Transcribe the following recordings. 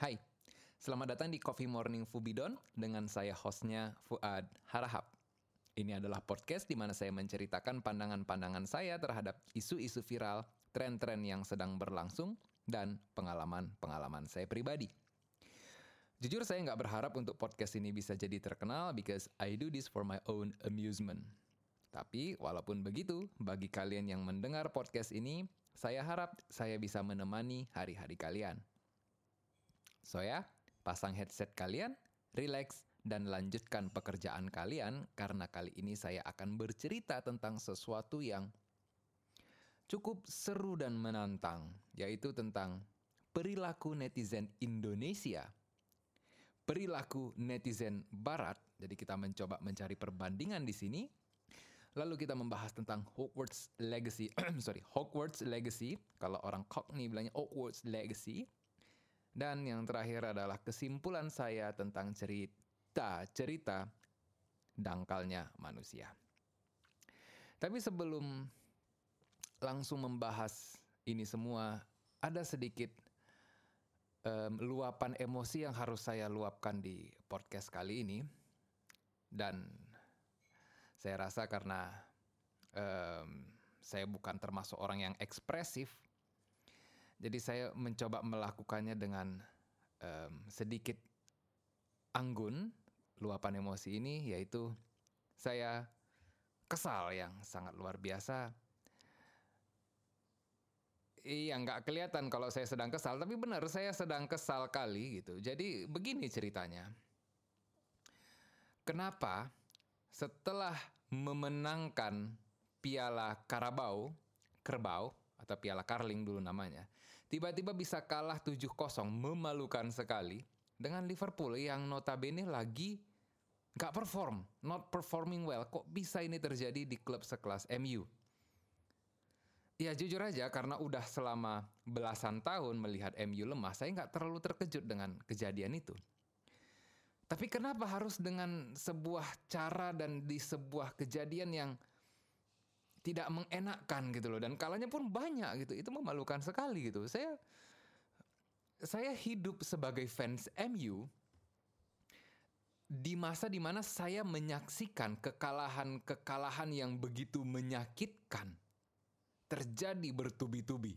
Hai, selamat datang di Coffee Morning Fubidon dengan saya hostnya Fuad Harahap. Ini adalah podcast di mana saya menceritakan pandangan-pandangan saya terhadap isu-isu viral, tren-tren yang sedang berlangsung, dan pengalaman-pengalaman saya pribadi. Jujur saya nggak berharap untuk podcast ini bisa jadi terkenal because I do this for my own amusement. Tapi walaupun begitu, bagi kalian yang mendengar podcast ini, saya harap saya bisa menemani hari-hari kalian. So ya, pasang headset kalian, relax, dan lanjutkan pekerjaan kalian karena kali ini saya akan bercerita tentang sesuatu yang cukup seru dan menantang, yaitu tentang perilaku netizen Indonesia. Perilaku netizen barat, jadi kita mencoba mencari perbandingan di sini. Lalu kita membahas tentang Hogwarts Legacy, sorry, Hogwarts Legacy. Kalau orang Cockney bilangnya Hogwarts Legacy dan yang terakhir adalah kesimpulan saya tentang cerita-cerita dangkalnya manusia. Tapi sebelum langsung membahas ini semua, ada sedikit um, luapan emosi yang harus saya luapkan di podcast kali ini. Dan saya rasa karena um, saya bukan termasuk orang yang ekspresif, jadi saya mencoba melakukannya dengan um, sedikit anggun luapan emosi ini yaitu saya kesal yang sangat luar biasa. Iya nggak kelihatan kalau saya sedang kesal, tapi benar saya sedang kesal kali gitu. Jadi begini ceritanya. Kenapa setelah memenangkan Piala Karabau, Kerbau, atau Piala Carling dulu namanya, tiba-tiba bisa kalah 7-0 memalukan sekali dengan Liverpool yang notabene lagi nggak perform, not performing well. Kok bisa ini terjadi di klub sekelas MU? Ya jujur aja karena udah selama belasan tahun melihat MU lemah, saya nggak terlalu terkejut dengan kejadian itu. Tapi kenapa harus dengan sebuah cara dan di sebuah kejadian yang tidak mengenakkan gitu loh. Dan kalanya pun banyak gitu. Itu memalukan sekali gitu. Saya saya hidup sebagai fans MU di masa di mana saya menyaksikan kekalahan-kekalahan yang begitu menyakitkan terjadi bertubi-tubi.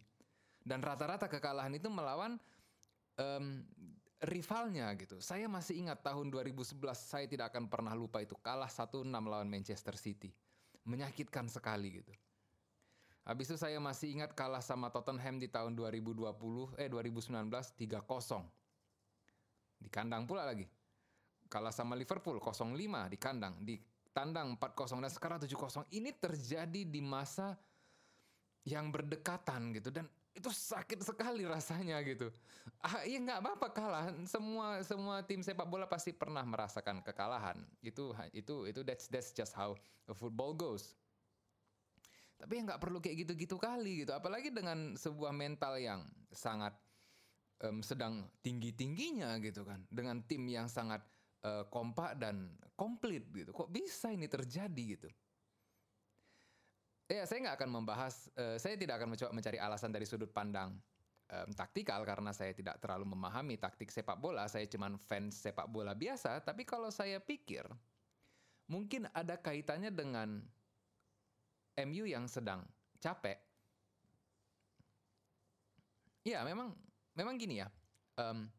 Dan rata-rata kekalahan itu melawan um, rivalnya gitu. Saya masih ingat tahun 2011 saya tidak akan pernah lupa itu. Kalah 1-6 lawan Manchester City menyakitkan sekali gitu. Habis itu saya masih ingat kalah sama Tottenham di tahun 2020 eh 2019 3-0. Di kandang pula lagi. Kalah sama Liverpool 0-5 di kandang, di tandang 4-0 dan sekarang 7-0. Ini terjadi di masa yang berdekatan gitu dan itu sakit sekali rasanya gitu. Ah, iya nggak apa-apa kalah. Semua semua tim sepak bola pasti pernah merasakan kekalahan. Itu itu itu that's that's just how football goes. Tapi ya nggak perlu kayak gitu-gitu kali gitu. Apalagi dengan sebuah mental yang sangat um, sedang tinggi-tingginya gitu kan. Dengan tim yang sangat uh, kompak dan komplit gitu. Kok bisa ini terjadi gitu? Ya, saya nggak akan membahas, uh, saya tidak akan mencoba mencari alasan dari sudut pandang um, taktikal karena saya tidak terlalu memahami taktik sepak bola. Saya cuma fans sepak bola biasa. Tapi kalau saya pikir, mungkin ada kaitannya dengan MU yang sedang capek. Ya, memang, memang gini ya. Um,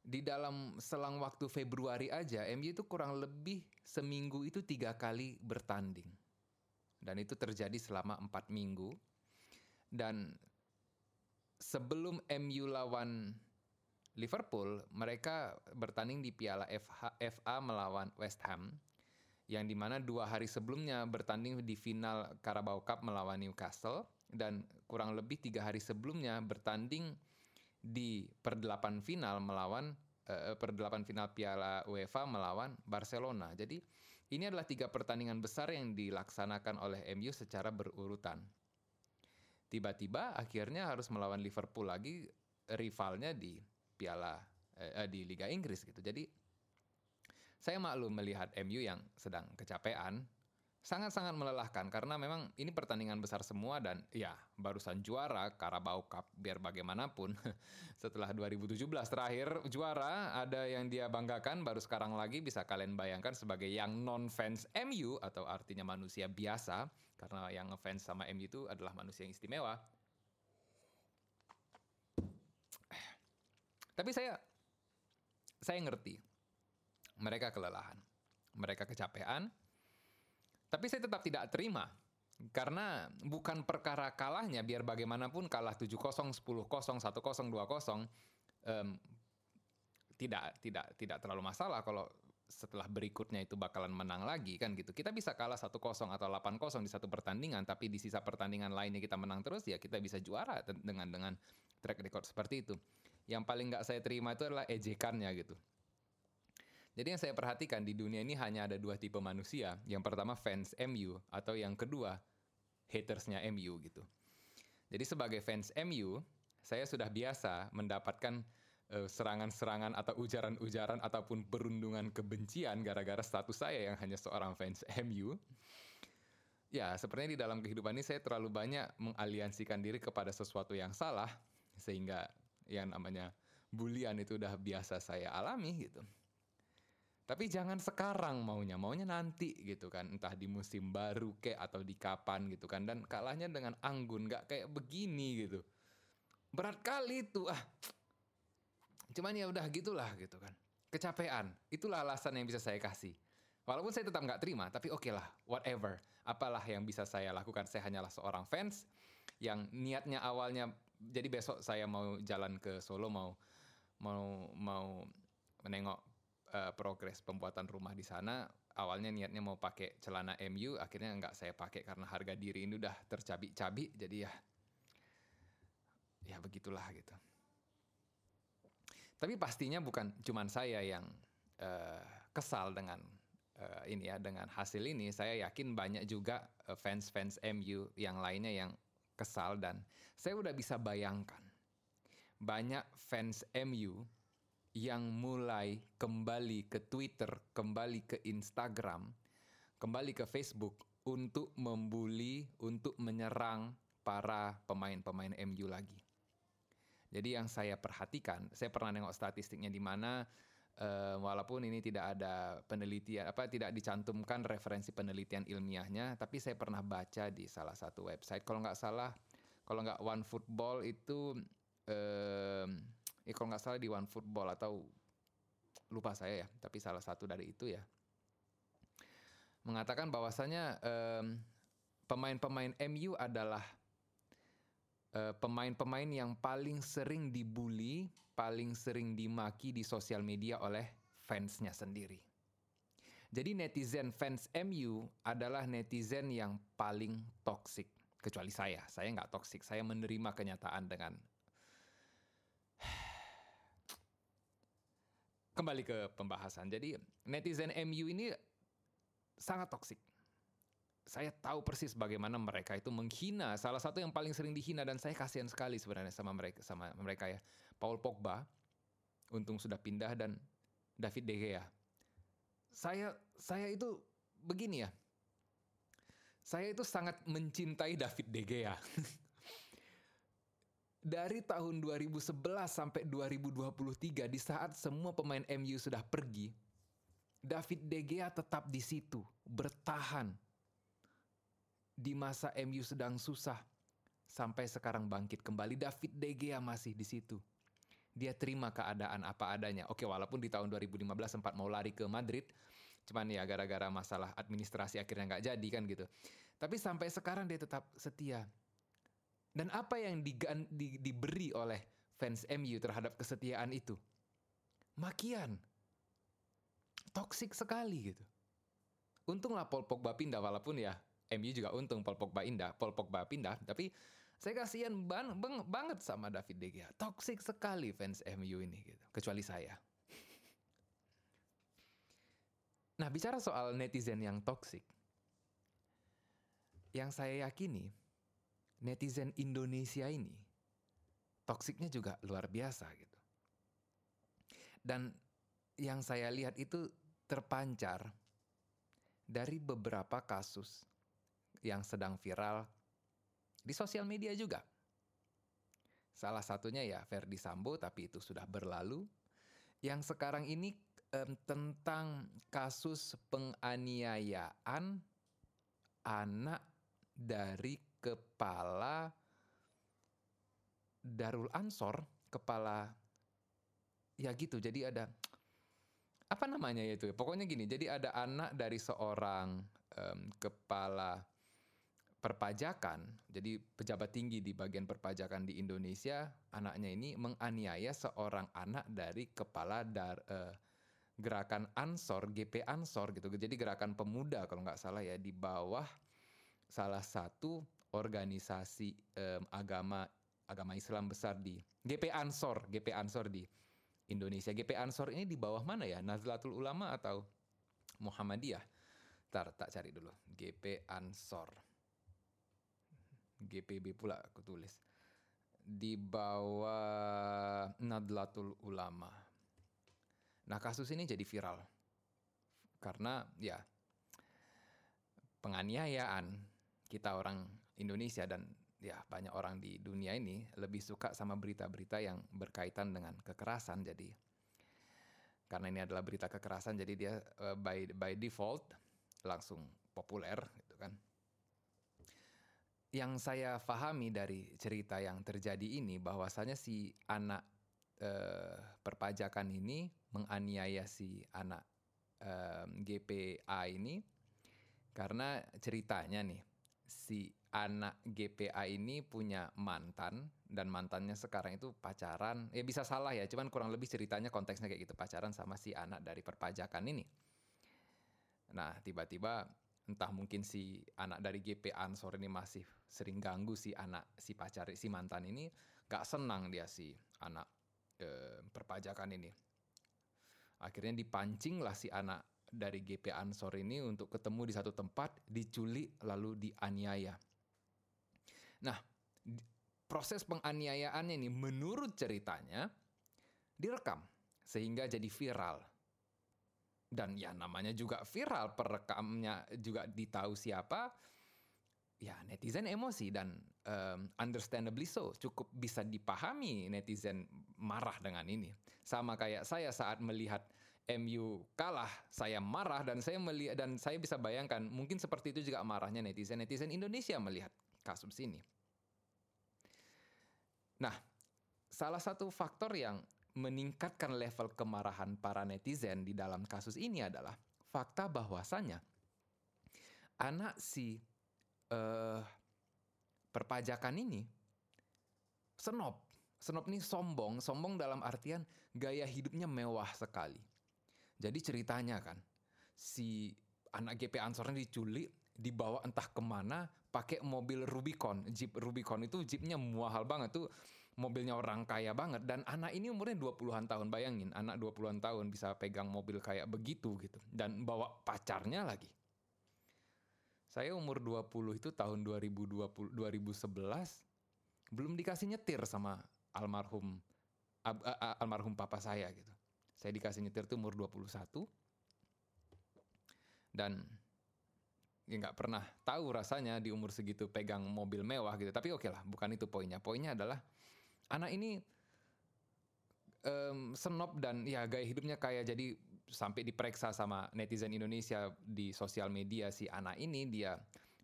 di dalam selang waktu Februari aja, MU itu kurang lebih seminggu itu tiga kali bertanding dan itu terjadi selama empat minggu. Dan sebelum MU lawan Liverpool, mereka bertanding di Piala FA melawan West Ham, yang di mana dua hari sebelumnya bertanding di final Carabao Cup melawan Newcastle, dan kurang lebih tiga hari sebelumnya bertanding di perdelapan final melawan uh, perdelapan final Piala UEFA melawan Barcelona. Jadi ini adalah tiga pertandingan besar yang dilaksanakan oleh MU secara berurutan. Tiba-tiba akhirnya harus melawan Liverpool lagi rivalnya di Piala eh, di Liga Inggris gitu. Jadi saya maklum melihat MU yang sedang kecapean sangat-sangat melelahkan karena memang ini pertandingan besar semua dan ya barusan juara Carabao Cup biar bagaimanapun setelah 2017 terakhir juara ada yang dia banggakan baru sekarang lagi bisa kalian bayangkan sebagai yang non fans MU atau artinya manusia biasa karena yang ngefans sama MU itu adalah manusia yang istimewa. Tapi saya saya ngerti mereka kelelahan, mereka kecapean, tapi saya tetap tidak terima karena bukan perkara kalahnya biar bagaimanapun kalah 7-0, 10-0, 1-0, 2-0 um, tidak tidak tidak terlalu masalah kalau setelah berikutnya itu bakalan menang lagi kan gitu. Kita bisa kalah 1-0 atau 8-0 di satu pertandingan tapi di sisa pertandingan lainnya kita menang terus ya kita bisa juara dengan dengan track record seperti itu. Yang paling nggak saya terima itu adalah ejekannya gitu. Jadi yang saya perhatikan di dunia ini hanya ada dua tipe manusia. Yang pertama fans MU atau yang kedua hatersnya MU gitu. Jadi sebagai fans MU, saya sudah biasa mendapatkan uh, serangan-serangan atau ujaran-ujaran ataupun perundungan kebencian gara-gara status saya yang hanya seorang fans MU. Ya, sepertinya di dalam kehidupan ini saya terlalu banyak mengaliansikan diri kepada sesuatu yang salah sehingga yang namanya bulian itu udah biasa saya alami gitu. Tapi jangan sekarang maunya, maunya nanti gitu kan. Entah di musim baru kek atau di kapan gitu kan. Dan kalahnya dengan anggun, gak kayak begini gitu. Berat kali itu ah. Cuman ya udah gitulah gitu kan. Kecapean, itulah alasan yang bisa saya kasih. Walaupun saya tetap nggak terima, tapi oke okay lah, whatever. Apalah yang bisa saya lakukan, saya hanyalah seorang fans yang niatnya awalnya, jadi besok saya mau jalan ke Solo, mau mau mau menengok uh, progres pembuatan rumah di sana awalnya niatnya mau pakai celana MU akhirnya nggak saya pakai karena harga diri ini udah tercabik-cabik jadi ya ya begitulah gitu. Tapi pastinya bukan cuman saya yang uh, kesal dengan uh, ini ya dengan hasil ini. Saya yakin banyak juga fans-fans MU yang lainnya yang kesal dan saya udah bisa bayangkan banyak fans MU yang mulai kembali ke Twitter, kembali ke Instagram, kembali ke Facebook untuk membuli, untuk menyerang para pemain-pemain MU lagi. Jadi yang saya perhatikan, saya pernah nengok statistiknya di mana uh, walaupun ini tidak ada penelitian apa tidak dicantumkan referensi penelitian ilmiahnya, tapi saya pernah baca di salah satu website kalau nggak salah, kalau nggak One Football itu uh, ya kalau nggak salah di One Football atau lupa saya ya, tapi salah satu dari itu ya mengatakan bahwasanya um, pemain-pemain MU adalah uh, pemain-pemain yang paling sering dibully, paling sering dimaki di sosial media oleh fansnya sendiri. Jadi netizen fans MU adalah netizen yang paling toksik. Kecuali saya, saya nggak toksik. Saya menerima kenyataan dengan kembali ke pembahasan. Jadi netizen MU ini sangat toksik. Saya tahu persis bagaimana mereka itu menghina. Salah satu yang paling sering dihina dan saya kasihan sekali sebenarnya sama mereka sama mereka ya. Paul Pogba untung sudah pindah dan David De Gea. Saya saya itu begini ya. Saya itu sangat mencintai David De Gea. dari tahun 2011 sampai 2023 di saat semua pemain MU sudah pergi, David De Gea tetap di situ, bertahan. Di masa MU sedang susah, sampai sekarang bangkit kembali, David De Gea masih di situ. Dia terima keadaan apa adanya. Oke, walaupun di tahun 2015 sempat mau lari ke Madrid, cuman ya gara-gara masalah administrasi akhirnya nggak jadi kan gitu. Tapi sampai sekarang dia tetap setia dan apa yang di, di, diberi oleh fans MU terhadap kesetiaan itu? Makian. Toksik sekali gitu. Untunglah Paul Pogba pindah walaupun ya MU juga untung Paul Pogba indah, Paul Pogba pindah, tapi saya kasihan bang, bang, banget sama David De Gea. Toksik sekali fans MU ini gitu. Kecuali saya. Nah, bicara soal netizen yang toksik. Yang saya yakini netizen Indonesia ini toksiknya juga luar biasa gitu. Dan yang saya lihat itu terpancar dari beberapa kasus yang sedang viral di sosial media juga. Salah satunya ya Verdi Sambo, tapi itu sudah berlalu. Yang sekarang ini um, tentang kasus penganiayaan anak dari kepala Darul Ansor, kepala ya gitu. Jadi ada apa namanya itu? Pokoknya gini. Jadi ada anak dari seorang um, kepala perpajakan. Jadi pejabat tinggi di bagian perpajakan di Indonesia, anaknya ini menganiaya seorang anak dari kepala dar uh, gerakan Ansor, GP Ansor gitu. Jadi gerakan pemuda kalau nggak salah ya di bawah salah satu organisasi um, agama agama Islam besar di GP Ansor, GP Ansor di Indonesia. GP Ansor ini di bawah mana ya? Nazlatul Ulama atau Muhammadiyah? Ntar tak cari dulu. GP Ansor. GPB pula aku tulis. Di bawah Nadlatul Ulama. Nah kasus ini jadi viral. Karena ya penganiayaan kita orang Indonesia dan ya banyak orang di dunia ini lebih suka sama berita-berita yang berkaitan dengan kekerasan. Jadi karena ini adalah berita kekerasan jadi dia uh, by by default langsung populer gitu kan. Yang saya pahami dari cerita yang terjadi ini bahwasanya si anak uh, perpajakan ini menganiaya si anak uh, GPA ini karena ceritanya nih si anak GPA ini punya mantan dan mantannya sekarang itu pacaran. Ya bisa salah ya cuman kurang lebih ceritanya konteksnya kayak gitu pacaran sama si anak dari perpajakan ini. Nah tiba-tiba entah mungkin si anak dari GP Ansor ini masih sering ganggu si anak si pacar si mantan ini gak senang dia si anak eh, perpajakan ini. Akhirnya dipancing lah si anak dari GP Ansor ini untuk ketemu di satu tempat diculik lalu dianiaya Nah, proses penganiayaannya ini menurut ceritanya direkam sehingga jadi viral. Dan ya namanya juga viral, perekamnya juga ditahu siapa. Ya netizen emosi dan um, understandably so, cukup bisa dipahami netizen marah dengan ini. Sama kayak saya saat melihat MU kalah, saya marah dan saya melihat dan saya bisa bayangkan mungkin seperti itu juga marahnya netizen netizen Indonesia melihat kasus ini. Nah, salah satu faktor yang meningkatkan level kemarahan para netizen di dalam kasus ini adalah fakta bahwasannya anak si uh, perpajakan ini senop. Senop ini sombong, sombong dalam artian gaya hidupnya mewah sekali. Jadi ceritanya kan, si anak GP Ansornya diculik, dibawa entah ke mana pakai mobil Rubicon. Jeep Rubicon itu jeepnya mahal banget tuh. Mobilnya orang kaya banget. Dan anak ini umurnya 20-an tahun bayangin. Anak 20-an tahun bisa pegang mobil kayak begitu gitu. Dan bawa pacarnya lagi. Saya umur 20 itu tahun 2020 2011 belum dikasih nyetir sama almarhum ab, a, almarhum papa saya gitu. Saya dikasih nyetir tuh umur 21 dan ya nggak pernah tahu rasanya di umur segitu pegang mobil mewah gitu. Tapi oke okay lah, bukan itu poinnya. Poinnya adalah anak ini um, senop dan ya gaya hidupnya kayak jadi sampai diperiksa sama netizen Indonesia di sosial media si anak ini dia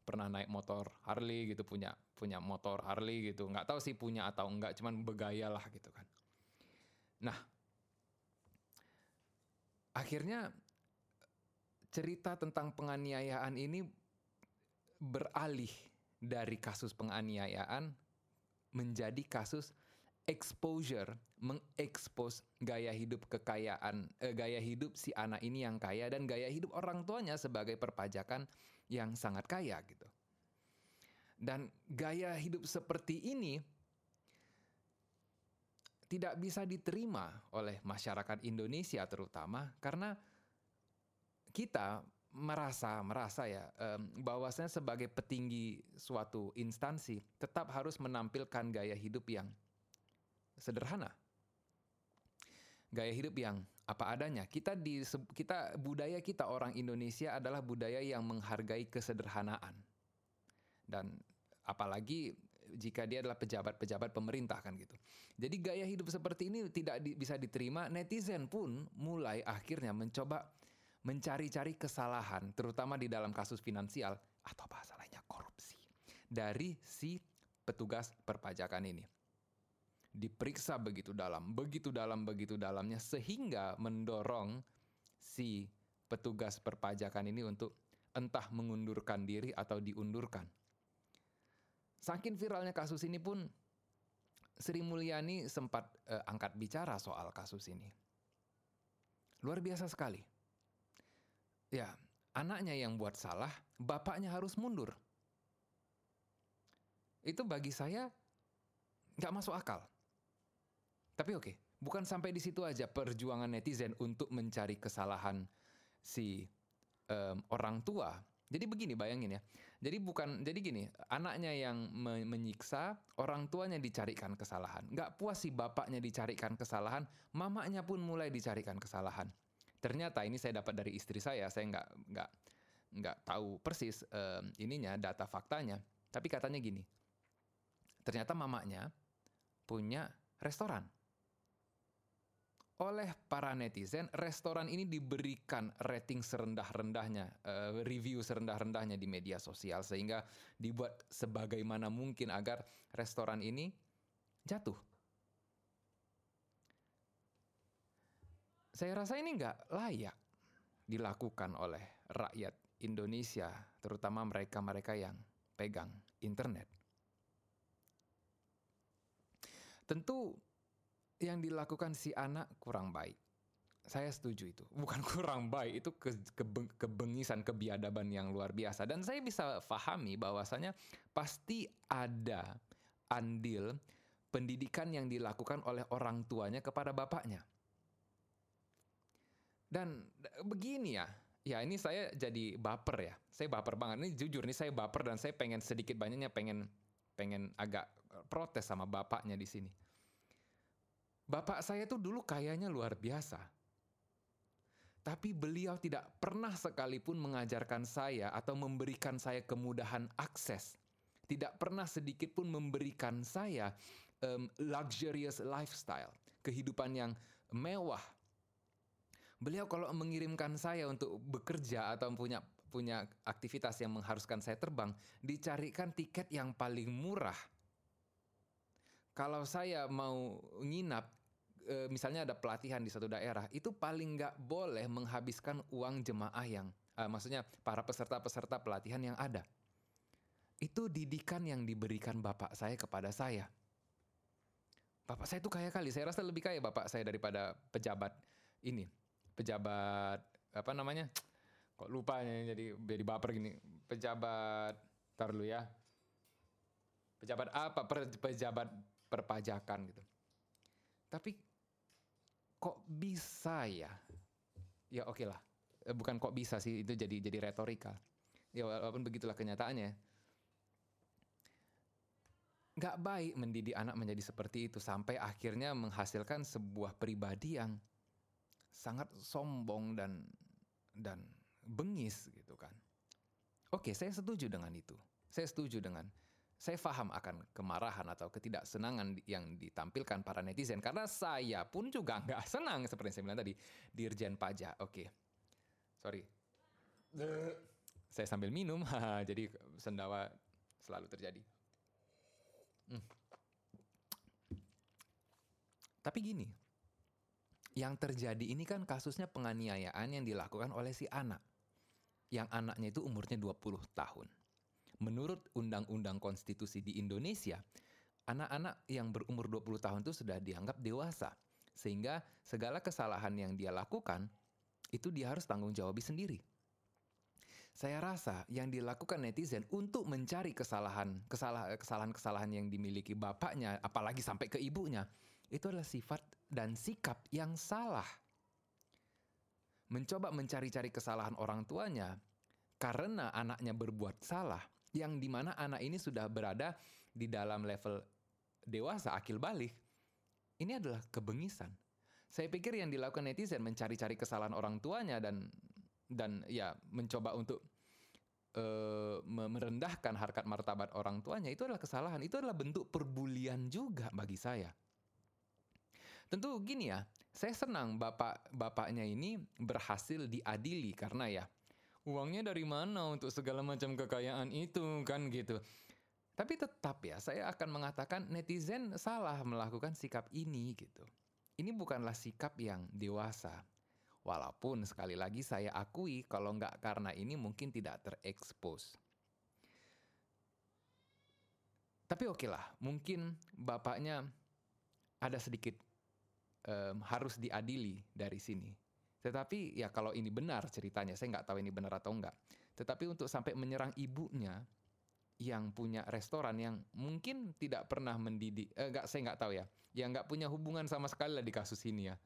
pernah naik motor Harley gitu punya punya motor Harley gitu nggak tahu sih punya atau enggak cuman bergaya lah gitu kan nah akhirnya cerita tentang penganiayaan ini beralih dari kasus penganiayaan menjadi kasus exposure, mengekspos gaya hidup kekayaan, eh, gaya hidup si anak ini yang kaya dan gaya hidup orang tuanya sebagai perpajakan yang sangat kaya gitu. Dan gaya hidup seperti ini tidak bisa diterima oleh masyarakat Indonesia terutama karena kita merasa merasa ya um, bahwasanya sebagai petinggi suatu instansi tetap harus menampilkan gaya hidup yang sederhana. gaya hidup yang apa adanya. Kita di kita budaya kita orang Indonesia adalah budaya yang menghargai kesederhanaan. Dan apalagi jika dia adalah pejabat-pejabat pemerintah kan gitu. Jadi gaya hidup seperti ini tidak di, bisa diterima. Netizen pun mulai akhirnya mencoba mencari-cari kesalahan, terutama di dalam kasus finansial atau bahasa lainnya korupsi dari si petugas perpajakan ini. Diperiksa begitu dalam, begitu dalam, begitu dalamnya sehingga mendorong si petugas perpajakan ini untuk entah mengundurkan diri atau diundurkan. Saking viralnya kasus ini pun Sri Mulyani sempat uh, angkat bicara soal kasus ini. Luar biasa sekali. Ya, anaknya yang buat salah, bapaknya harus mundur. Itu bagi saya nggak masuk akal. Tapi oke, bukan sampai di situ aja perjuangan netizen untuk mencari kesalahan si um, orang tua. Jadi begini bayangin ya. Jadi bukan jadi gini, anaknya yang me menyiksa, orang tuanya dicarikan kesalahan. Nggak puas si bapaknya dicarikan kesalahan, mamanya pun mulai dicarikan kesalahan. Ternyata ini saya dapat dari istri saya, saya nggak nggak nggak tahu persis um, ininya data faktanya, tapi katanya gini. Ternyata mamanya punya restoran. Oleh para netizen, restoran ini diberikan rating serendah-rendahnya, uh, review serendah-rendahnya di media sosial sehingga dibuat sebagaimana mungkin agar restoran ini jatuh Saya rasa ini nggak layak dilakukan oleh rakyat Indonesia, terutama mereka-mereka yang pegang internet. Tentu yang dilakukan si anak kurang baik. Saya setuju itu. Bukan kurang baik, itu ke, kebe, kebengisan, kebiadaban yang luar biasa. Dan saya bisa pahami bahwasanya pasti ada andil pendidikan yang dilakukan oleh orang tuanya kepada bapaknya. Dan begini ya, ya ini saya jadi baper ya. Saya baper banget. Ini jujur nih saya baper dan saya pengen sedikit banyaknya pengen pengen agak protes sama bapaknya di sini. Bapak saya tuh dulu kayaknya luar biasa. Tapi beliau tidak pernah sekalipun mengajarkan saya atau memberikan saya kemudahan akses. Tidak pernah sedikit pun memberikan saya um, luxurious lifestyle, kehidupan yang mewah, Beliau kalau mengirimkan saya untuk bekerja atau punya punya aktivitas yang mengharuskan saya terbang, dicarikan tiket yang paling murah. Kalau saya mau nginap, e, misalnya ada pelatihan di satu daerah, itu paling nggak boleh menghabiskan uang jemaah yang, e, maksudnya para peserta-peserta pelatihan yang ada. Itu didikan yang diberikan bapak saya kepada saya. Bapak saya itu kaya kali, saya rasa lebih kaya bapak saya daripada pejabat ini pejabat apa namanya kok lupa ya jadi jadi baper gini. Pejabat tar lu ya. Pejabat apa pejabat perpajakan gitu. Tapi kok bisa ya? Ya oke lah. Eh, bukan kok bisa sih itu jadi jadi retorika. Ya walaupun begitulah kenyataannya. Nggak baik mendidik anak menjadi seperti itu sampai akhirnya menghasilkan sebuah pribadi yang sangat sombong dan dan bengis gitu kan. Oke, saya setuju dengan itu. Saya setuju dengan saya paham akan kemarahan atau ketidaksenangan yang ditampilkan para netizen karena saya pun juga nggak senang seperti yang saya bilang tadi dirjen pajak. Oke, sorry, saya sambil minum, jadi sendawa selalu terjadi. Hmm. Tapi gini, yang terjadi ini kan kasusnya penganiayaan yang dilakukan oleh si anak. Yang anaknya itu umurnya 20 tahun. Menurut Undang-Undang Konstitusi di Indonesia, anak-anak yang berumur 20 tahun itu sudah dianggap dewasa. Sehingga segala kesalahan yang dia lakukan, itu dia harus tanggung jawab sendiri. Saya rasa yang dilakukan netizen untuk mencari kesalahan, kesalahan-kesalahan yang dimiliki bapaknya, apalagi sampai ke ibunya, itu adalah sifat dan sikap yang salah. Mencoba mencari-cari kesalahan orang tuanya karena anaknya berbuat salah, yang di mana anak ini sudah berada di dalam level dewasa akil balik. Ini adalah kebengisan. Saya pikir yang dilakukan netizen mencari-cari kesalahan orang tuanya dan dan ya mencoba untuk uh, merendahkan harkat martabat orang tuanya itu adalah kesalahan. Itu adalah bentuk perbulian juga bagi saya. Tentu gini ya, saya senang bapak bapaknya ini berhasil diadili karena ya uangnya dari mana untuk segala macam kekayaan itu kan gitu. Tapi tetap ya, saya akan mengatakan netizen salah melakukan sikap ini gitu. Ini bukanlah sikap yang dewasa. Walaupun sekali lagi saya akui kalau nggak karena ini mungkin tidak terekspos. Tapi oke okay lah, mungkin bapaknya ada sedikit um, harus diadili dari sini. Tetapi ya kalau ini benar ceritanya, saya nggak tahu ini benar atau enggak. Tetapi untuk sampai menyerang ibunya yang punya restoran yang mungkin tidak pernah mendidik, eh, enggak saya nggak tahu ya, yang nggak punya hubungan sama sekali lah di kasus ini ya.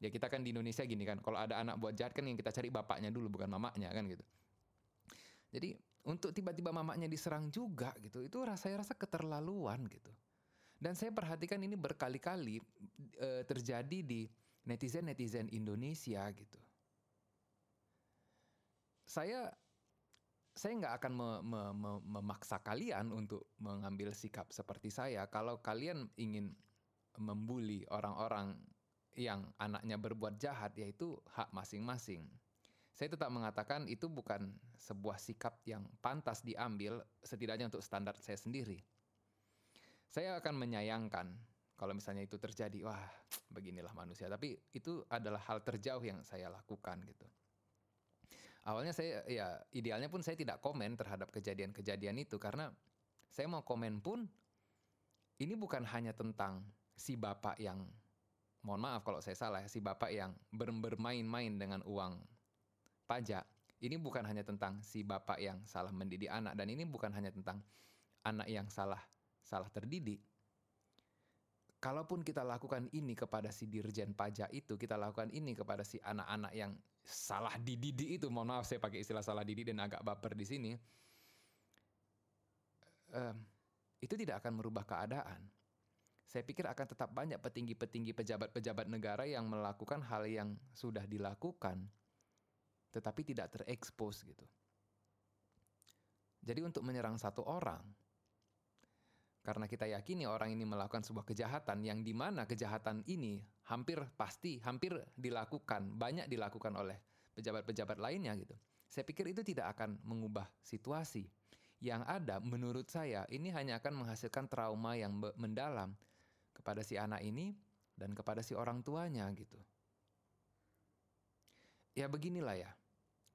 Ya kita kan di Indonesia gini kan, kalau ada anak buat jahat kan yang kita cari bapaknya dulu bukan mamanya kan gitu. Jadi untuk tiba-tiba mamanya diserang juga gitu, itu rasanya rasa keterlaluan gitu. Dan saya perhatikan ini berkali-kali e, terjadi di netizen-netizen Indonesia gitu. Saya saya nggak akan me, me, me, memaksa kalian untuk mengambil sikap seperti saya. Kalau kalian ingin membuli orang-orang yang anaknya berbuat jahat, yaitu hak masing-masing. Saya tetap mengatakan itu bukan sebuah sikap yang pantas diambil, setidaknya untuk standar saya sendiri saya akan menyayangkan kalau misalnya itu terjadi, wah beginilah manusia. Tapi itu adalah hal terjauh yang saya lakukan gitu. Awalnya saya ya idealnya pun saya tidak komen terhadap kejadian-kejadian itu karena saya mau komen pun ini bukan hanya tentang si bapak yang mohon maaf kalau saya salah si bapak yang bermain-main dengan uang pajak. Ini bukan hanya tentang si bapak yang salah mendidik anak dan ini bukan hanya tentang anak yang salah salah terdidik. Kalaupun kita lakukan ini kepada si dirjen pajak itu, kita lakukan ini kepada si anak-anak yang salah dididik itu, mohon maaf saya pakai istilah salah dididik dan agak baper di sini, um, itu tidak akan merubah keadaan. Saya pikir akan tetap banyak petinggi-petinggi pejabat-pejabat negara yang melakukan hal yang sudah dilakukan, tetapi tidak terekspos gitu. Jadi untuk menyerang satu orang, karena kita yakini orang ini melakukan sebuah kejahatan yang di mana kejahatan ini hampir pasti, hampir dilakukan, banyak dilakukan oleh pejabat-pejabat lainnya gitu. Saya pikir itu tidak akan mengubah situasi. Yang ada menurut saya ini hanya akan menghasilkan trauma yang mendalam kepada si anak ini dan kepada si orang tuanya gitu. Ya beginilah ya.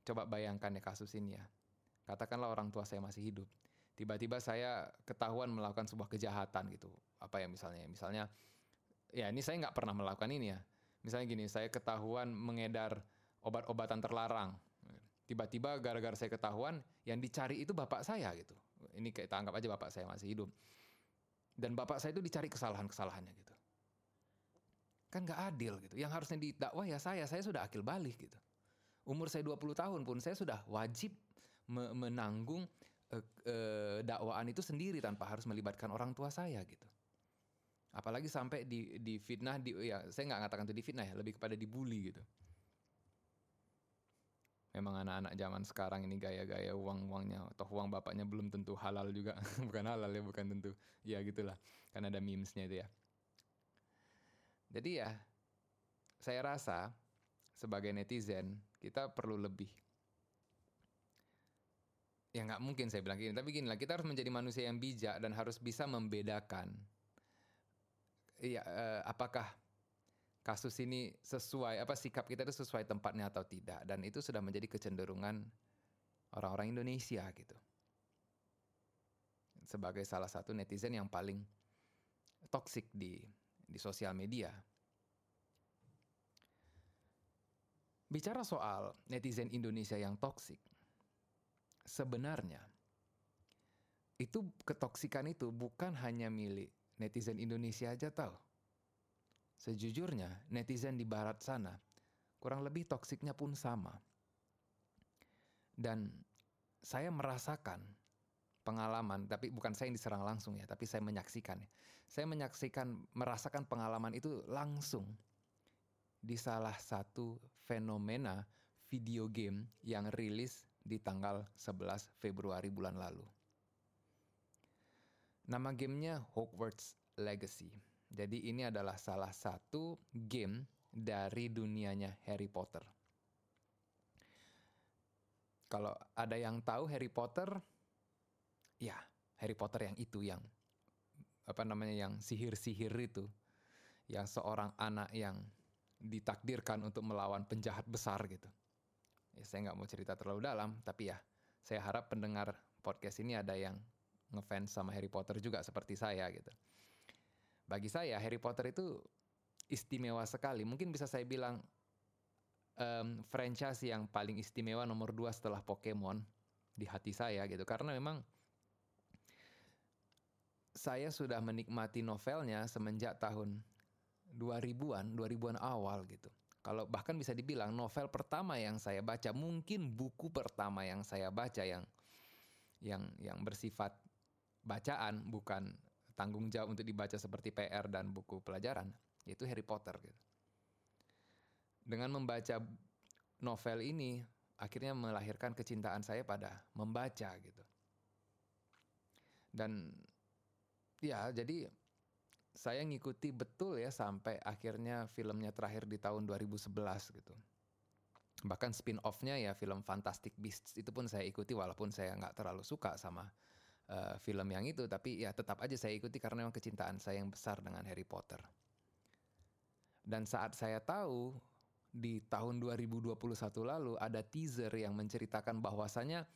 Coba bayangkan ya kasus ini ya. Katakanlah orang tua saya masih hidup tiba-tiba saya ketahuan melakukan sebuah kejahatan gitu. Apa ya misalnya? Misalnya ya ini saya nggak pernah melakukan ini ya. Misalnya gini saya ketahuan mengedar obat-obatan terlarang. Tiba-tiba gara-gara saya ketahuan yang dicari itu bapak saya gitu. Ini kita anggap aja bapak saya masih hidup. Dan bapak saya itu dicari kesalahan-kesalahannya gitu. Kan nggak adil gitu. Yang harusnya didakwah ya saya. Saya sudah akil balik gitu. Umur saya 20 tahun pun saya sudah wajib menanggung uh, dakwaan itu sendiri tanpa harus melibatkan orang tua saya gitu. Apalagi sampai di di fitnah di ya saya nggak ngatakan itu di fitnah ya, lebih kepada dibully gitu. Memang anak-anak zaman sekarang ini gaya-gaya uang-uangnya atau uang bapaknya belum tentu halal juga, bukan halal ya, bukan tentu. Ya gitulah, karena ada memesnya itu ya. Jadi ya, saya rasa sebagai netizen kita perlu lebih ya nggak mungkin saya bilang gini. Tapi gini lah kita harus menjadi manusia yang bijak dan harus bisa membedakan. Ya eh, apakah kasus ini sesuai apa sikap kita itu sesuai tempatnya atau tidak. Dan itu sudah menjadi kecenderungan orang-orang Indonesia gitu. Sebagai salah satu netizen yang paling toksik di di sosial media. Bicara soal netizen Indonesia yang toksik sebenarnya itu ketoksikan itu bukan hanya milik netizen Indonesia aja tahu. Sejujurnya netizen di barat sana kurang lebih toksiknya pun sama. Dan saya merasakan pengalaman, tapi bukan saya yang diserang langsung ya, tapi saya menyaksikan. Saya menyaksikan, merasakan pengalaman itu langsung di salah satu fenomena video game yang rilis di tanggal 11 Februari bulan lalu. Nama gamenya Hogwarts Legacy. Jadi ini adalah salah satu game dari dunianya Harry Potter. Kalau ada yang tahu Harry Potter, ya Harry Potter yang itu yang apa namanya yang sihir-sihir itu, yang seorang anak yang ditakdirkan untuk melawan penjahat besar gitu. Ya, saya nggak mau cerita terlalu dalam, tapi ya saya harap pendengar podcast ini ada yang ngefans sama Harry Potter juga seperti saya gitu. Bagi saya Harry Potter itu istimewa sekali. Mungkin bisa saya bilang um, franchise yang paling istimewa nomor dua setelah Pokemon di hati saya gitu karena memang saya sudah menikmati novelnya semenjak tahun 2000-an, 2000-an awal gitu. Kalau bahkan bisa dibilang novel pertama yang saya baca, mungkin buku pertama yang saya baca yang yang yang bersifat bacaan bukan tanggung jawab untuk dibaca seperti PR dan buku pelajaran, yaitu Harry Potter gitu dengan membaca novel ini akhirnya melahirkan kecintaan saya pada membaca gitu. Dan ya jadi saya ngikuti betul ya sampai akhirnya filmnya terakhir di tahun 2011 gitu. Bahkan spin-off-nya ya film Fantastic Beasts itu pun saya ikuti walaupun saya nggak terlalu suka sama uh, film yang itu. Tapi ya tetap aja saya ikuti karena memang kecintaan saya yang besar dengan Harry Potter. Dan saat saya tahu di tahun 2021 lalu ada teaser yang menceritakan bahwasanya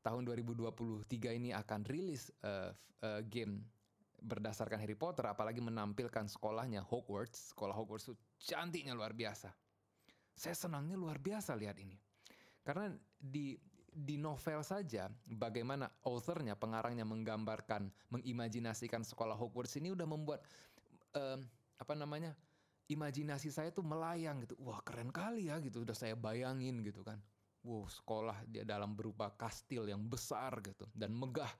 tahun 2023 ini akan rilis uh, uh, game berdasarkan Harry Potter apalagi menampilkan sekolahnya Hogwarts sekolah Hogwarts itu cantiknya luar biasa saya senangnya luar biasa lihat ini karena di di novel saja bagaimana authornya pengarangnya menggambarkan mengimajinasikan sekolah Hogwarts ini udah membuat uh, apa namanya imajinasi saya tuh melayang gitu. Wah keren kali ya gitu. Udah saya bayangin gitu kan. Wow sekolah dia dalam berupa kastil yang besar gitu. Dan megah.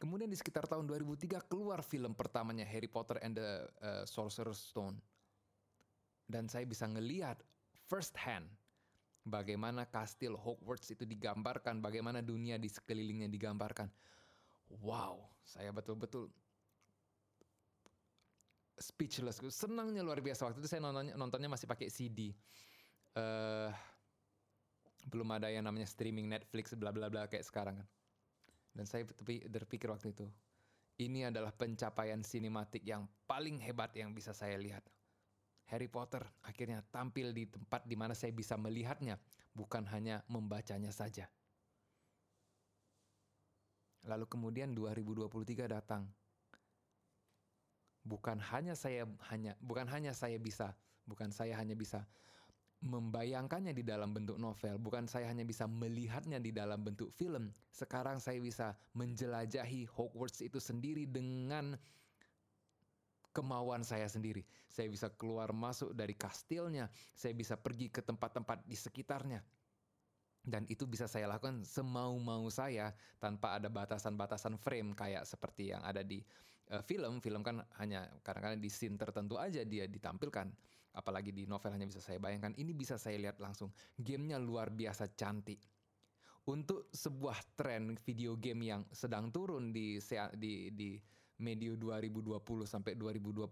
Kemudian di sekitar tahun 2003 keluar film pertamanya Harry Potter and the uh, Sorcerer's Stone. Dan saya bisa ngeliat first hand bagaimana kastil Hogwarts itu digambarkan, bagaimana dunia di sekelilingnya digambarkan. Wow, saya betul-betul speechless senangnya luar biasa waktu itu saya nontonnya nontonnya masih pakai CD uh, eh, belum ada yang namanya streaming Netflix bla bla bla kayak sekarang kan dan saya berpikir waktu itu ini adalah pencapaian sinematik yang paling hebat yang bisa saya lihat. Harry Potter akhirnya tampil di tempat di mana saya bisa melihatnya bukan hanya membacanya saja. Lalu kemudian 2023 datang. Bukan hanya saya hanya bukan hanya saya bisa bukan saya hanya bisa membayangkannya di dalam bentuk novel, bukan saya hanya bisa melihatnya di dalam bentuk film. Sekarang saya bisa menjelajahi Hogwarts itu sendiri dengan kemauan saya sendiri. Saya bisa keluar masuk dari kastilnya, saya bisa pergi ke tempat-tempat di sekitarnya. Dan itu bisa saya lakukan semau-mau saya tanpa ada batasan-batasan frame kayak seperti yang ada di uh, film, film kan hanya kadang-kadang di scene tertentu aja dia ditampilkan. Apalagi di novel hanya bisa saya bayangkan. Ini bisa saya lihat langsung. Gamenya luar biasa cantik. Untuk sebuah tren video game yang sedang turun di di di medio 2020 sampai 2022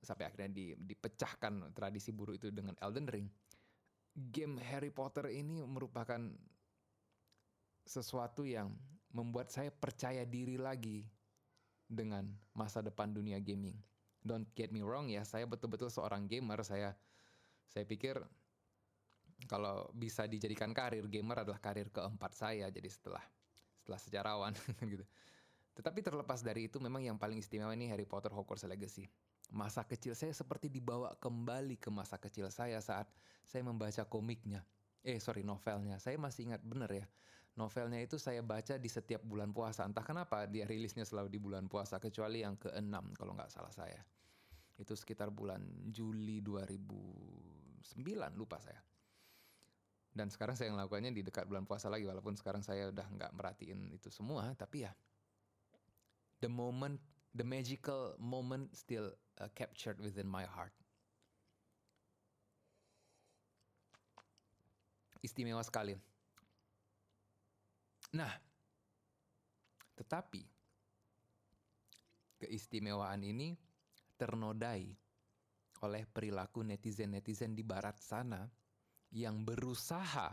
sampai akhirnya di, dipecahkan tradisi buruk itu dengan Elden Ring. Game Harry Potter ini merupakan sesuatu yang membuat saya percaya diri lagi dengan masa depan dunia gaming. Don't get me wrong ya, saya betul-betul seorang gamer. Saya saya pikir kalau bisa dijadikan karir gamer adalah karir keempat saya. Jadi setelah setelah sejarawan gitu. Tetapi terlepas dari itu memang yang paling istimewa ini Harry Potter Hogwarts Legacy. Masa kecil saya seperti dibawa kembali ke masa kecil saya saat saya membaca komiknya. Eh sorry novelnya. Saya masih ingat bener ya novelnya itu saya baca di setiap bulan puasa. Entah kenapa dia rilisnya selalu di bulan puasa, kecuali yang ke-6 kalau nggak salah saya. Itu sekitar bulan Juli 2009, lupa saya. Dan sekarang saya melakukannya di dekat bulan puasa lagi, walaupun sekarang saya udah nggak merhatiin itu semua, tapi ya the moment, the magical moment still uh, captured within my heart. Istimewa sekali. Nah, tetapi keistimewaan ini ternodai oleh perilaku netizen-netizen di barat sana yang berusaha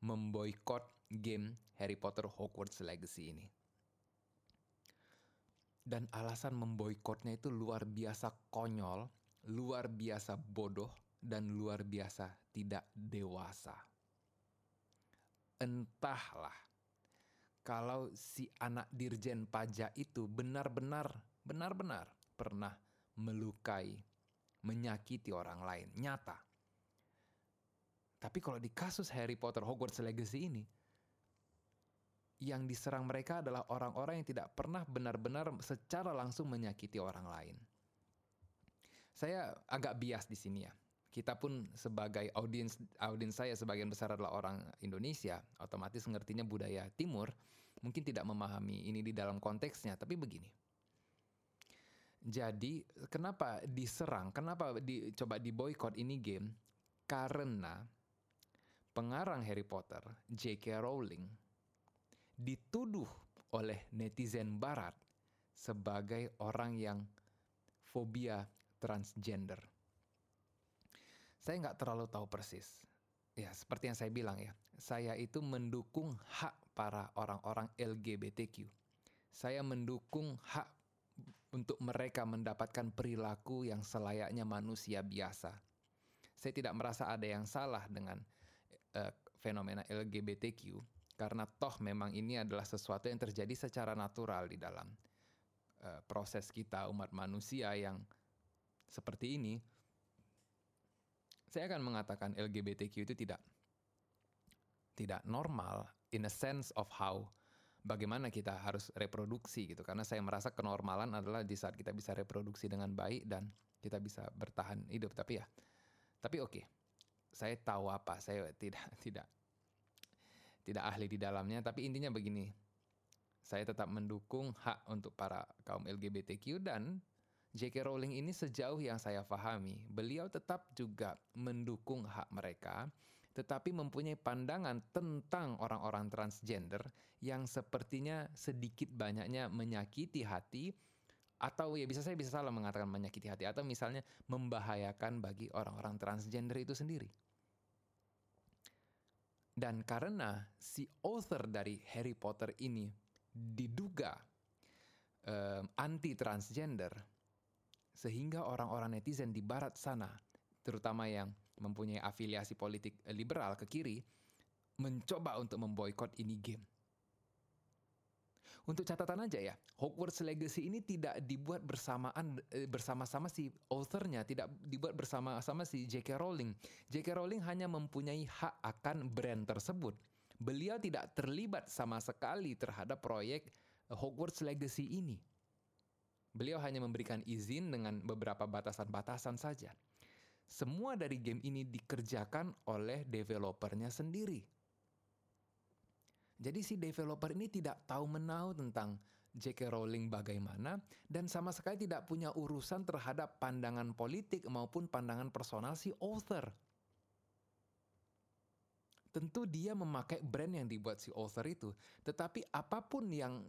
memboikot game Harry Potter Hogwarts Legacy ini. Dan alasan memboikotnya itu luar biasa konyol, luar biasa bodoh, dan luar biasa tidak dewasa. Entahlah kalau si anak dirjen pajak itu benar-benar benar-benar pernah melukai, menyakiti orang lain, nyata. Tapi kalau di kasus Harry Potter Hogwarts Legacy ini, yang diserang mereka adalah orang-orang yang tidak pernah benar-benar secara langsung menyakiti orang lain. Saya agak bias di sini ya. Kita pun sebagai audiens audiens saya sebagian besar adalah orang Indonesia, otomatis ngertinya budaya timur, mungkin tidak memahami ini di dalam konteksnya, tapi begini. Jadi, kenapa diserang? Kenapa dicoba diboykot ini game? Karena pengarang Harry Potter, J.K. Rowling, dituduh oleh netizen barat sebagai orang yang fobia transgender. Saya nggak terlalu tahu persis. Ya, seperti yang saya bilang ya, saya itu mendukung hak para orang-orang LGBTQ. Saya mendukung hak untuk mereka mendapatkan perilaku yang selayaknya manusia biasa. Saya tidak merasa ada yang salah dengan uh, fenomena LGBTQ karena toh memang ini adalah sesuatu yang terjadi secara natural di dalam uh, proses kita umat manusia yang seperti ini saya akan mengatakan LGBTQ itu tidak tidak normal in a sense of how bagaimana kita harus reproduksi gitu. Karena saya merasa kenormalan adalah di saat kita bisa reproduksi dengan baik dan kita bisa bertahan hidup. Tapi ya tapi oke. Okay, saya tahu apa saya tidak tidak tidak ahli di dalamnya, tapi intinya begini. Saya tetap mendukung hak untuk para kaum LGBTQ dan J.K. Rowling ini sejauh yang saya pahami, beliau tetap juga mendukung hak mereka, tetapi mempunyai pandangan tentang orang-orang transgender yang sepertinya sedikit banyaknya menyakiti hati atau ya bisa saya bisa salah mengatakan menyakiti hati atau misalnya membahayakan bagi orang-orang transgender itu sendiri. Dan karena si author dari Harry Potter ini diduga um, anti transgender, sehingga orang-orang netizen di barat sana, terutama yang mempunyai afiliasi politik liberal ke kiri, mencoba untuk memboikot ini game. Untuk catatan aja ya, Hogwarts Legacy ini tidak dibuat bersamaan eh, bersama-sama si authornya, tidak dibuat bersama-sama si J.K. Rowling. J.K. Rowling hanya mempunyai hak akan brand tersebut. Beliau tidak terlibat sama sekali terhadap proyek Hogwarts Legacy ini. Beliau hanya memberikan izin dengan beberapa batasan-batasan saja. Semua dari game ini dikerjakan oleh developernya sendiri. Jadi si developer ini tidak tahu menau tentang J.K. Rowling bagaimana dan sama sekali tidak punya urusan terhadap pandangan politik maupun pandangan personal si author. Tentu dia memakai brand yang dibuat si author itu, tetapi apa pun yang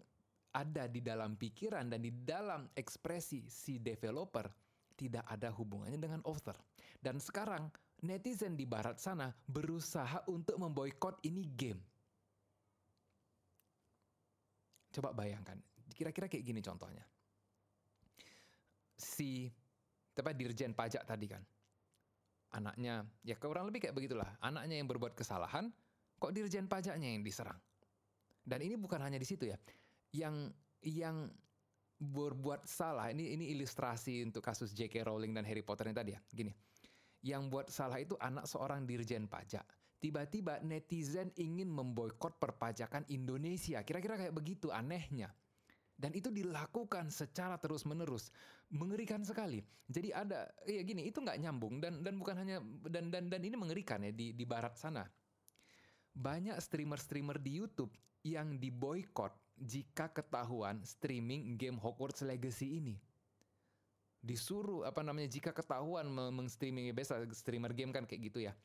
ada di dalam pikiran dan di dalam ekspresi si developer tidak ada hubungannya dengan author. Dan sekarang netizen di barat sana berusaha untuk memboikot ini game Coba bayangkan, kira-kira kayak gini contohnya. Si tapi dirjen pajak tadi kan, anaknya ya kurang lebih kayak begitulah, anaknya yang berbuat kesalahan, kok dirjen pajaknya yang diserang. Dan ini bukan hanya di situ ya, yang yang berbuat salah ini ini ilustrasi untuk kasus J.K. Rowling dan Harry Potter ini tadi ya, gini. Yang buat salah itu anak seorang dirjen pajak tiba-tiba netizen ingin memboikot perpajakan Indonesia. Kira-kira kayak begitu anehnya. Dan itu dilakukan secara terus-menerus, mengerikan sekali. Jadi ada, ya gini, itu nggak nyambung dan dan bukan hanya dan dan dan ini mengerikan ya di di barat sana. Banyak streamer-streamer di YouTube yang diboykot jika ketahuan streaming game Hogwarts Legacy ini. disuruh apa namanya jika ketahuan mengstreaming biasa streamer game kan kayak gitu ya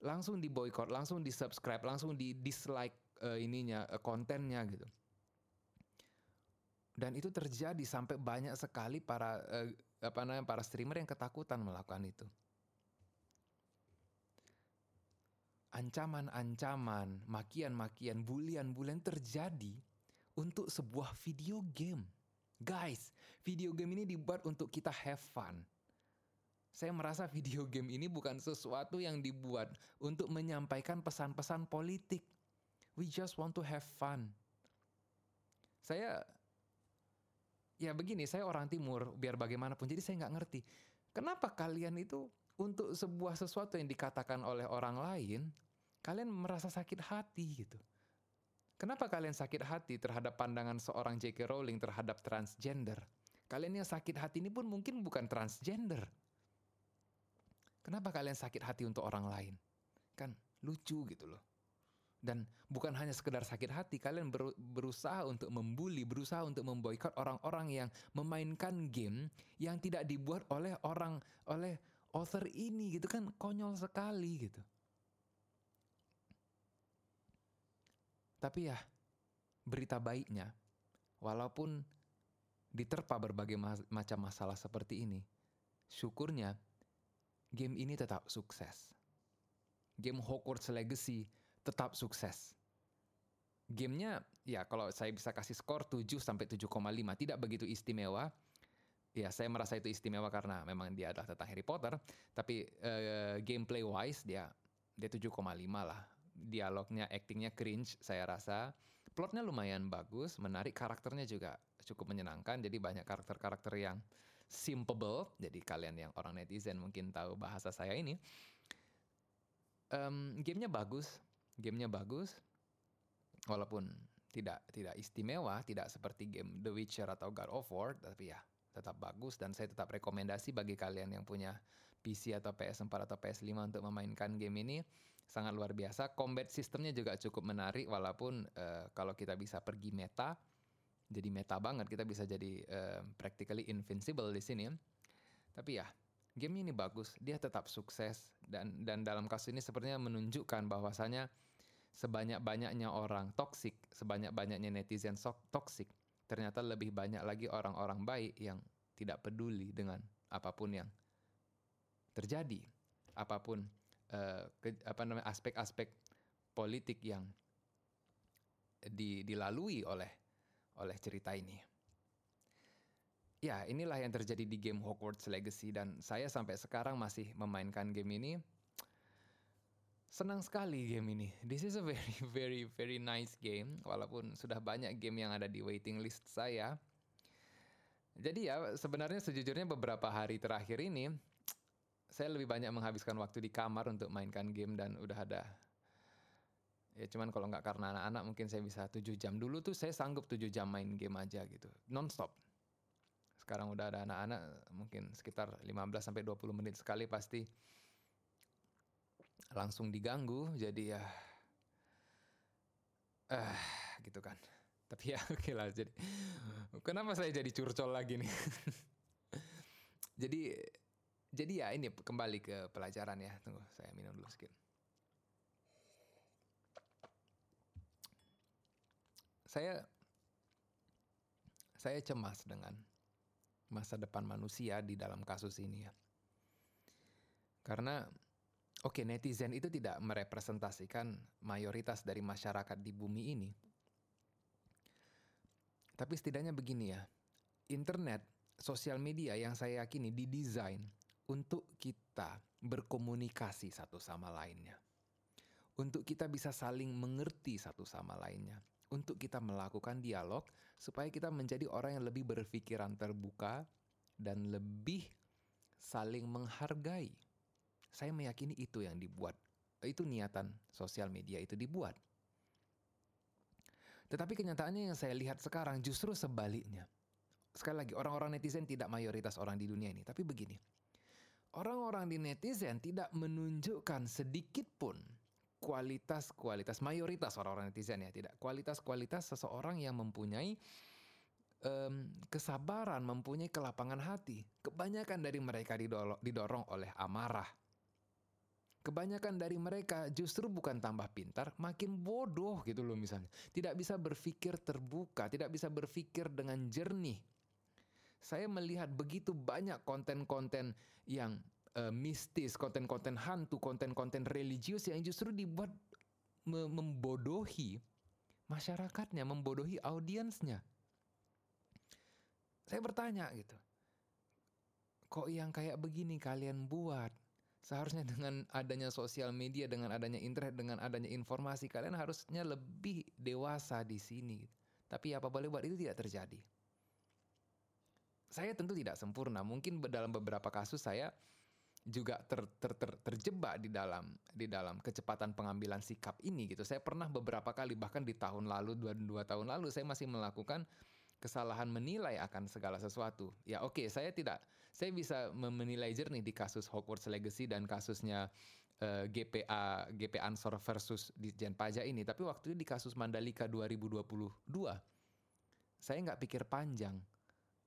langsung di boycott langsung di subscribe langsung di dislike uh, ininya uh, kontennya gitu dan itu terjadi sampai banyak sekali para uh, apa namanya para streamer yang ketakutan melakukan itu ancaman-ancaman makian-makian bulian-bulian terjadi untuk sebuah video game Guys, video game ini dibuat untuk kita have fun. Saya merasa video game ini bukan sesuatu yang dibuat untuk menyampaikan pesan-pesan politik. We just want to have fun. Saya, ya begini, saya orang timur, biar bagaimanapun, jadi saya nggak ngerti. Kenapa kalian itu untuk sebuah sesuatu yang dikatakan oleh orang lain, kalian merasa sakit hati gitu. Kenapa kalian sakit hati terhadap pandangan seorang J.K. Rowling terhadap transgender? Kalian yang sakit hati ini pun mungkin bukan transgender. Kenapa kalian sakit hati untuk orang lain? Kan lucu gitu loh. Dan bukan hanya sekedar sakit hati, kalian berusaha untuk membuli, berusaha untuk memboikot orang-orang yang memainkan game yang tidak dibuat oleh orang oleh author ini gitu kan konyol sekali gitu. Tapi ya, berita baiknya, walaupun diterpa berbagai macam masalah seperti ini, syukurnya game ini tetap sukses. Game Hogwarts Legacy tetap sukses. Gamenya ya kalau saya bisa kasih skor 7 sampai 7,5 tidak begitu istimewa. Ya saya merasa itu istimewa karena memang dia adalah tentang Harry Potter. Tapi uh, gameplay wise dia dia 7,5 lah dialognya, actingnya cringe saya rasa. Plotnya lumayan bagus, menarik, karakternya juga cukup menyenangkan. Jadi banyak karakter-karakter yang simpable. Jadi kalian yang orang netizen mungkin tahu bahasa saya ini. Um, gamenya bagus, gamenya bagus. Walaupun tidak tidak istimewa, tidak seperti game The Witcher atau God of War, tapi ya tetap bagus dan saya tetap rekomendasi bagi kalian yang punya PC atau PS4 atau PS5 untuk memainkan game ini sangat luar biasa. Combat sistemnya juga cukup menarik walaupun uh, kalau kita bisa pergi meta, jadi meta banget kita bisa jadi uh, practically invincible di sini. Tapi ya, game ini bagus, dia tetap sukses dan dan dalam kasus ini sepertinya menunjukkan bahwasanya sebanyak-banyaknya orang toksik, sebanyak-banyaknya netizen toksik, ternyata lebih banyak lagi orang-orang baik yang tidak peduli dengan apa pun yang terjadi, apa pun uh, ke, apa namanya aspek-aspek politik yang di, dilalui oleh oleh cerita ini. Ya, inilah yang terjadi di game Hogwarts Legacy dan saya sampai sekarang masih memainkan game ini. Senang sekali game ini. This is a very very very nice game walaupun sudah banyak game yang ada di waiting list saya. Jadi ya sebenarnya sejujurnya beberapa hari terakhir ini saya lebih banyak menghabiskan waktu di kamar untuk mainkan game dan udah ada. Ya cuman kalau nggak karena anak-anak mungkin saya bisa 7 jam. Dulu tuh saya sanggup 7 jam main game aja gitu nonstop. Sekarang udah ada anak-anak mungkin sekitar 15 sampai 20 menit sekali pasti langsung diganggu. Jadi ya eh uh, gitu kan. Tapi ya oke okay lah. Jadi kenapa saya jadi curcol lagi nih? Jadi jadi ya ini kembali ke pelajaran ya. Tunggu, saya minum dulu sedikit. Saya saya cemas dengan masa depan manusia di dalam kasus ini ya. Karena oke okay, netizen itu tidak merepresentasikan mayoritas dari masyarakat di bumi ini. Tapi setidaknya begini ya. Internet, sosial media yang saya yakini didesain untuk kita berkomunikasi satu sama lainnya. Untuk kita bisa saling mengerti satu sama lainnya. Untuk kita melakukan dialog supaya kita menjadi orang yang lebih berpikiran terbuka dan lebih saling menghargai. Saya meyakini itu yang dibuat. Itu niatan sosial media itu dibuat. Tetapi kenyataannya yang saya lihat sekarang justru sebaliknya. Sekali lagi, orang-orang netizen tidak mayoritas orang di dunia ini. Tapi begini, orang-orang di netizen tidak menunjukkan sedikit pun kualitas-kualitas mayoritas orang-orang netizen ya tidak kualitas-kualitas seseorang yang mempunyai um, kesabaran, mempunyai kelapangan hati. Kebanyakan dari mereka didorong, didorong oleh amarah. Kebanyakan dari mereka justru bukan tambah pintar, makin bodoh gitu loh misalnya. Tidak bisa berpikir terbuka, tidak bisa berpikir dengan jernih. Saya melihat begitu banyak konten-konten yang uh, mistis, konten-konten hantu, konten-konten religius yang justru dibuat me membodohi masyarakatnya, membodohi audiensnya. Saya bertanya gitu. Kok yang kayak begini kalian buat? Seharusnya dengan adanya sosial media, dengan adanya internet, dengan adanya informasi, kalian harusnya lebih dewasa di sini. Tapi apa boleh buat itu tidak terjadi. Saya tentu tidak sempurna. Mungkin dalam beberapa kasus saya juga ter, ter, ter, terjebak di dalam di dalam kecepatan pengambilan sikap ini gitu. Saya pernah beberapa kali bahkan di tahun lalu dua dua tahun lalu saya masih melakukan kesalahan menilai akan segala sesuatu. Ya oke, okay, saya tidak, saya bisa menilai jernih di kasus Hogwarts Legacy dan kasusnya eh, GPA GP Ansor versus di Jen Pajak ini. Tapi waktu itu di kasus Mandalika 2022, saya nggak pikir panjang.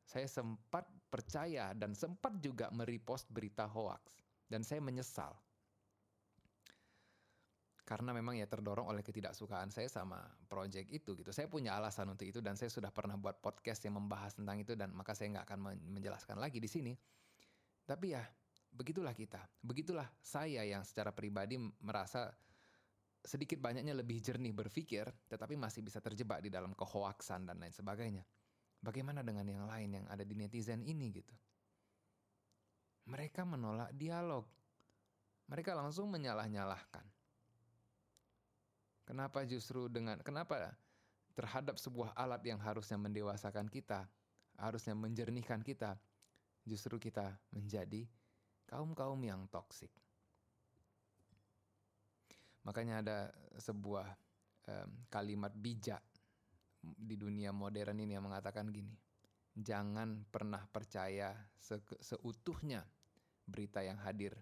Saya sempat percaya dan sempat juga merepost berita hoax dan saya menyesal karena memang ya terdorong oleh ketidaksukaan saya sama project itu gitu. Saya punya alasan untuk itu dan saya sudah pernah buat podcast yang membahas tentang itu dan maka saya nggak akan menjelaskan lagi di sini. Tapi ya begitulah kita, begitulah saya yang secara pribadi merasa sedikit banyaknya lebih jernih berpikir, tetapi masih bisa terjebak di dalam kehoaksan dan lain sebagainya. Bagaimana dengan yang lain yang ada di netizen ini gitu? Mereka menolak dialog. Mereka langsung menyalah-nyalahkan Kenapa justru dengan kenapa terhadap sebuah alat yang harusnya mendewasakan kita, harusnya menjernihkan kita, justru kita menjadi kaum-kaum yang toksik. Makanya ada sebuah um, kalimat bijak di dunia modern ini yang mengatakan gini, jangan pernah percaya se seutuhnya berita yang hadir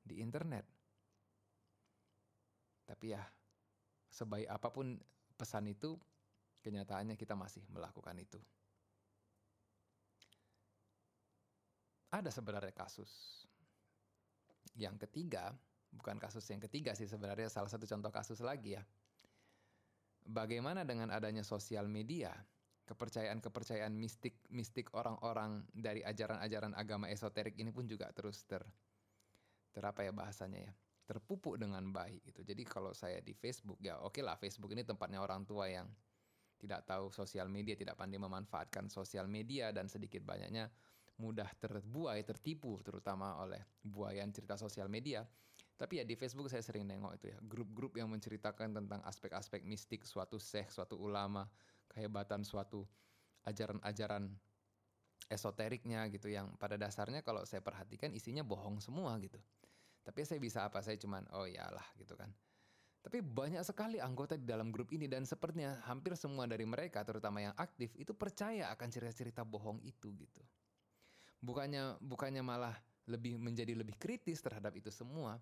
di internet. Tapi ya sebaik apa pun pesan itu, kenyataannya kita masih melakukan itu. Ada sebenarnya kasus. Yang ketiga, bukan kasus yang ketiga sih sebenarnya salah satu contoh kasus lagi ya. Bagaimana dengan adanya sosial media, kepercayaan-kepercayaan mistik-mistik orang-orang dari ajaran-ajaran agama esoterik ini pun juga terus ter terapa ya bahasanya ya terpupuk dengan baik gitu. Jadi kalau saya di Facebook ya oke lah Facebook ini tempatnya orang tua yang tidak tahu sosial media, tidak pandai memanfaatkan sosial media dan sedikit banyaknya mudah terbuai, tertipu terutama oleh buayan cerita sosial media. Tapi ya di Facebook saya sering nengok itu ya, grup-grup yang menceritakan tentang aspek-aspek mistik suatu seh, suatu ulama, kehebatan suatu ajaran-ajaran esoteriknya gitu yang pada dasarnya kalau saya perhatikan isinya bohong semua gitu. Tapi saya bisa apa? Saya cuman oh iyalah gitu kan. Tapi banyak sekali anggota di dalam grup ini dan sepertinya hampir semua dari mereka terutama yang aktif itu percaya akan cerita-cerita bohong itu gitu. Bukannya bukannya malah lebih menjadi lebih kritis terhadap itu semua,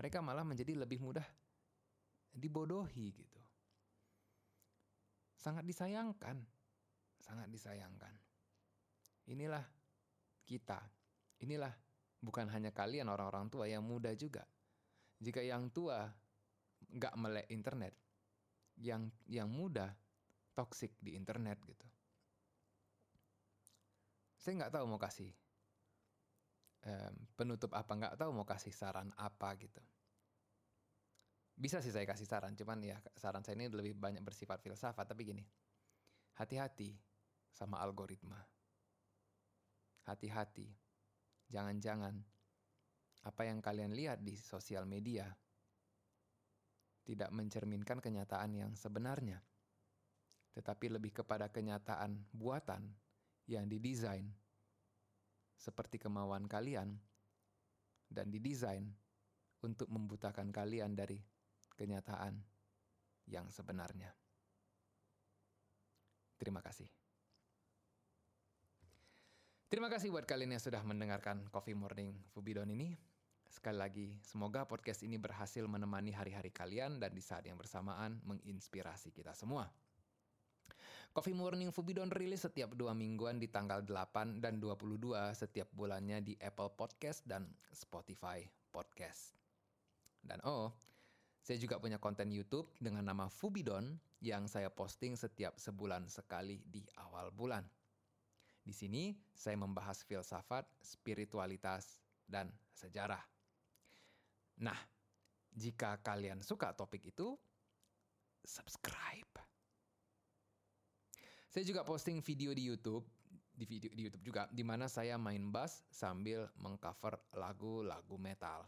mereka malah menjadi lebih mudah dibodohi gitu. Sangat disayangkan. Sangat disayangkan. Inilah kita. Inilah Bukan hanya kalian orang-orang tua yang muda juga. Jika yang tua nggak melek internet, yang yang muda toxic di internet gitu. Saya nggak tahu mau kasih um, penutup apa, nggak tahu mau kasih saran apa gitu. Bisa sih saya kasih saran, cuman ya saran saya ini lebih banyak bersifat filsafat. Tapi gini, hati-hati sama algoritma. Hati-hati Jangan-jangan apa yang kalian lihat di sosial media tidak mencerminkan kenyataan yang sebenarnya, tetapi lebih kepada kenyataan buatan yang didesain seperti kemauan kalian dan didesain untuk membutakan kalian dari kenyataan yang sebenarnya. Terima kasih. Terima kasih buat kalian yang sudah mendengarkan Coffee Morning Fubidon ini. Sekali lagi, semoga podcast ini berhasil menemani hari-hari kalian dan di saat yang bersamaan menginspirasi kita semua. Coffee Morning Fubidon rilis setiap dua mingguan di tanggal 8 dan 22 setiap bulannya di Apple Podcast dan Spotify Podcast. Dan oh, saya juga punya konten YouTube dengan nama Fubidon yang saya posting setiap sebulan sekali di awal bulan. Di sini saya membahas filsafat, spiritualitas, dan sejarah. Nah, jika kalian suka topik itu, subscribe. Saya juga posting video di YouTube, di video di YouTube juga, di mana saya main bass sambil mengcover lagu-lagu metal.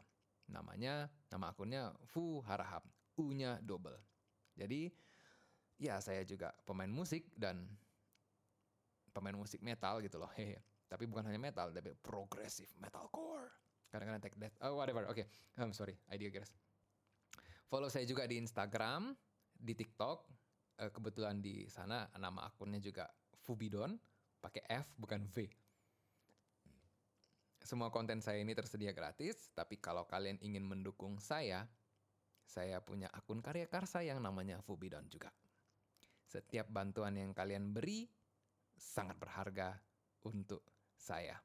Namanya, nama akunnya Fu Harahap, U-nya double. Jadi, ya saya juga pemain musik dan pemain musik metal gitu loh. Hehe. Tapi bukan hanya metal, tapi progressive metalcore. Kadang-kadang tech death, oh whatever. Oke, okay. I'm sorry, idea guys. Follow saya juga di Instagram, di TikTok. Eh, kebetulan di sana nama akunnya juga Fubidon, pakai F bukan V. Semua konten saya ini tersedia gratis, tapi kalau kalian ingin mendukung saya, saya punya akun karya karsa yang namanya Fubidon juga. Setiap bantuan yang kalian beri sangat berharga untuk saya.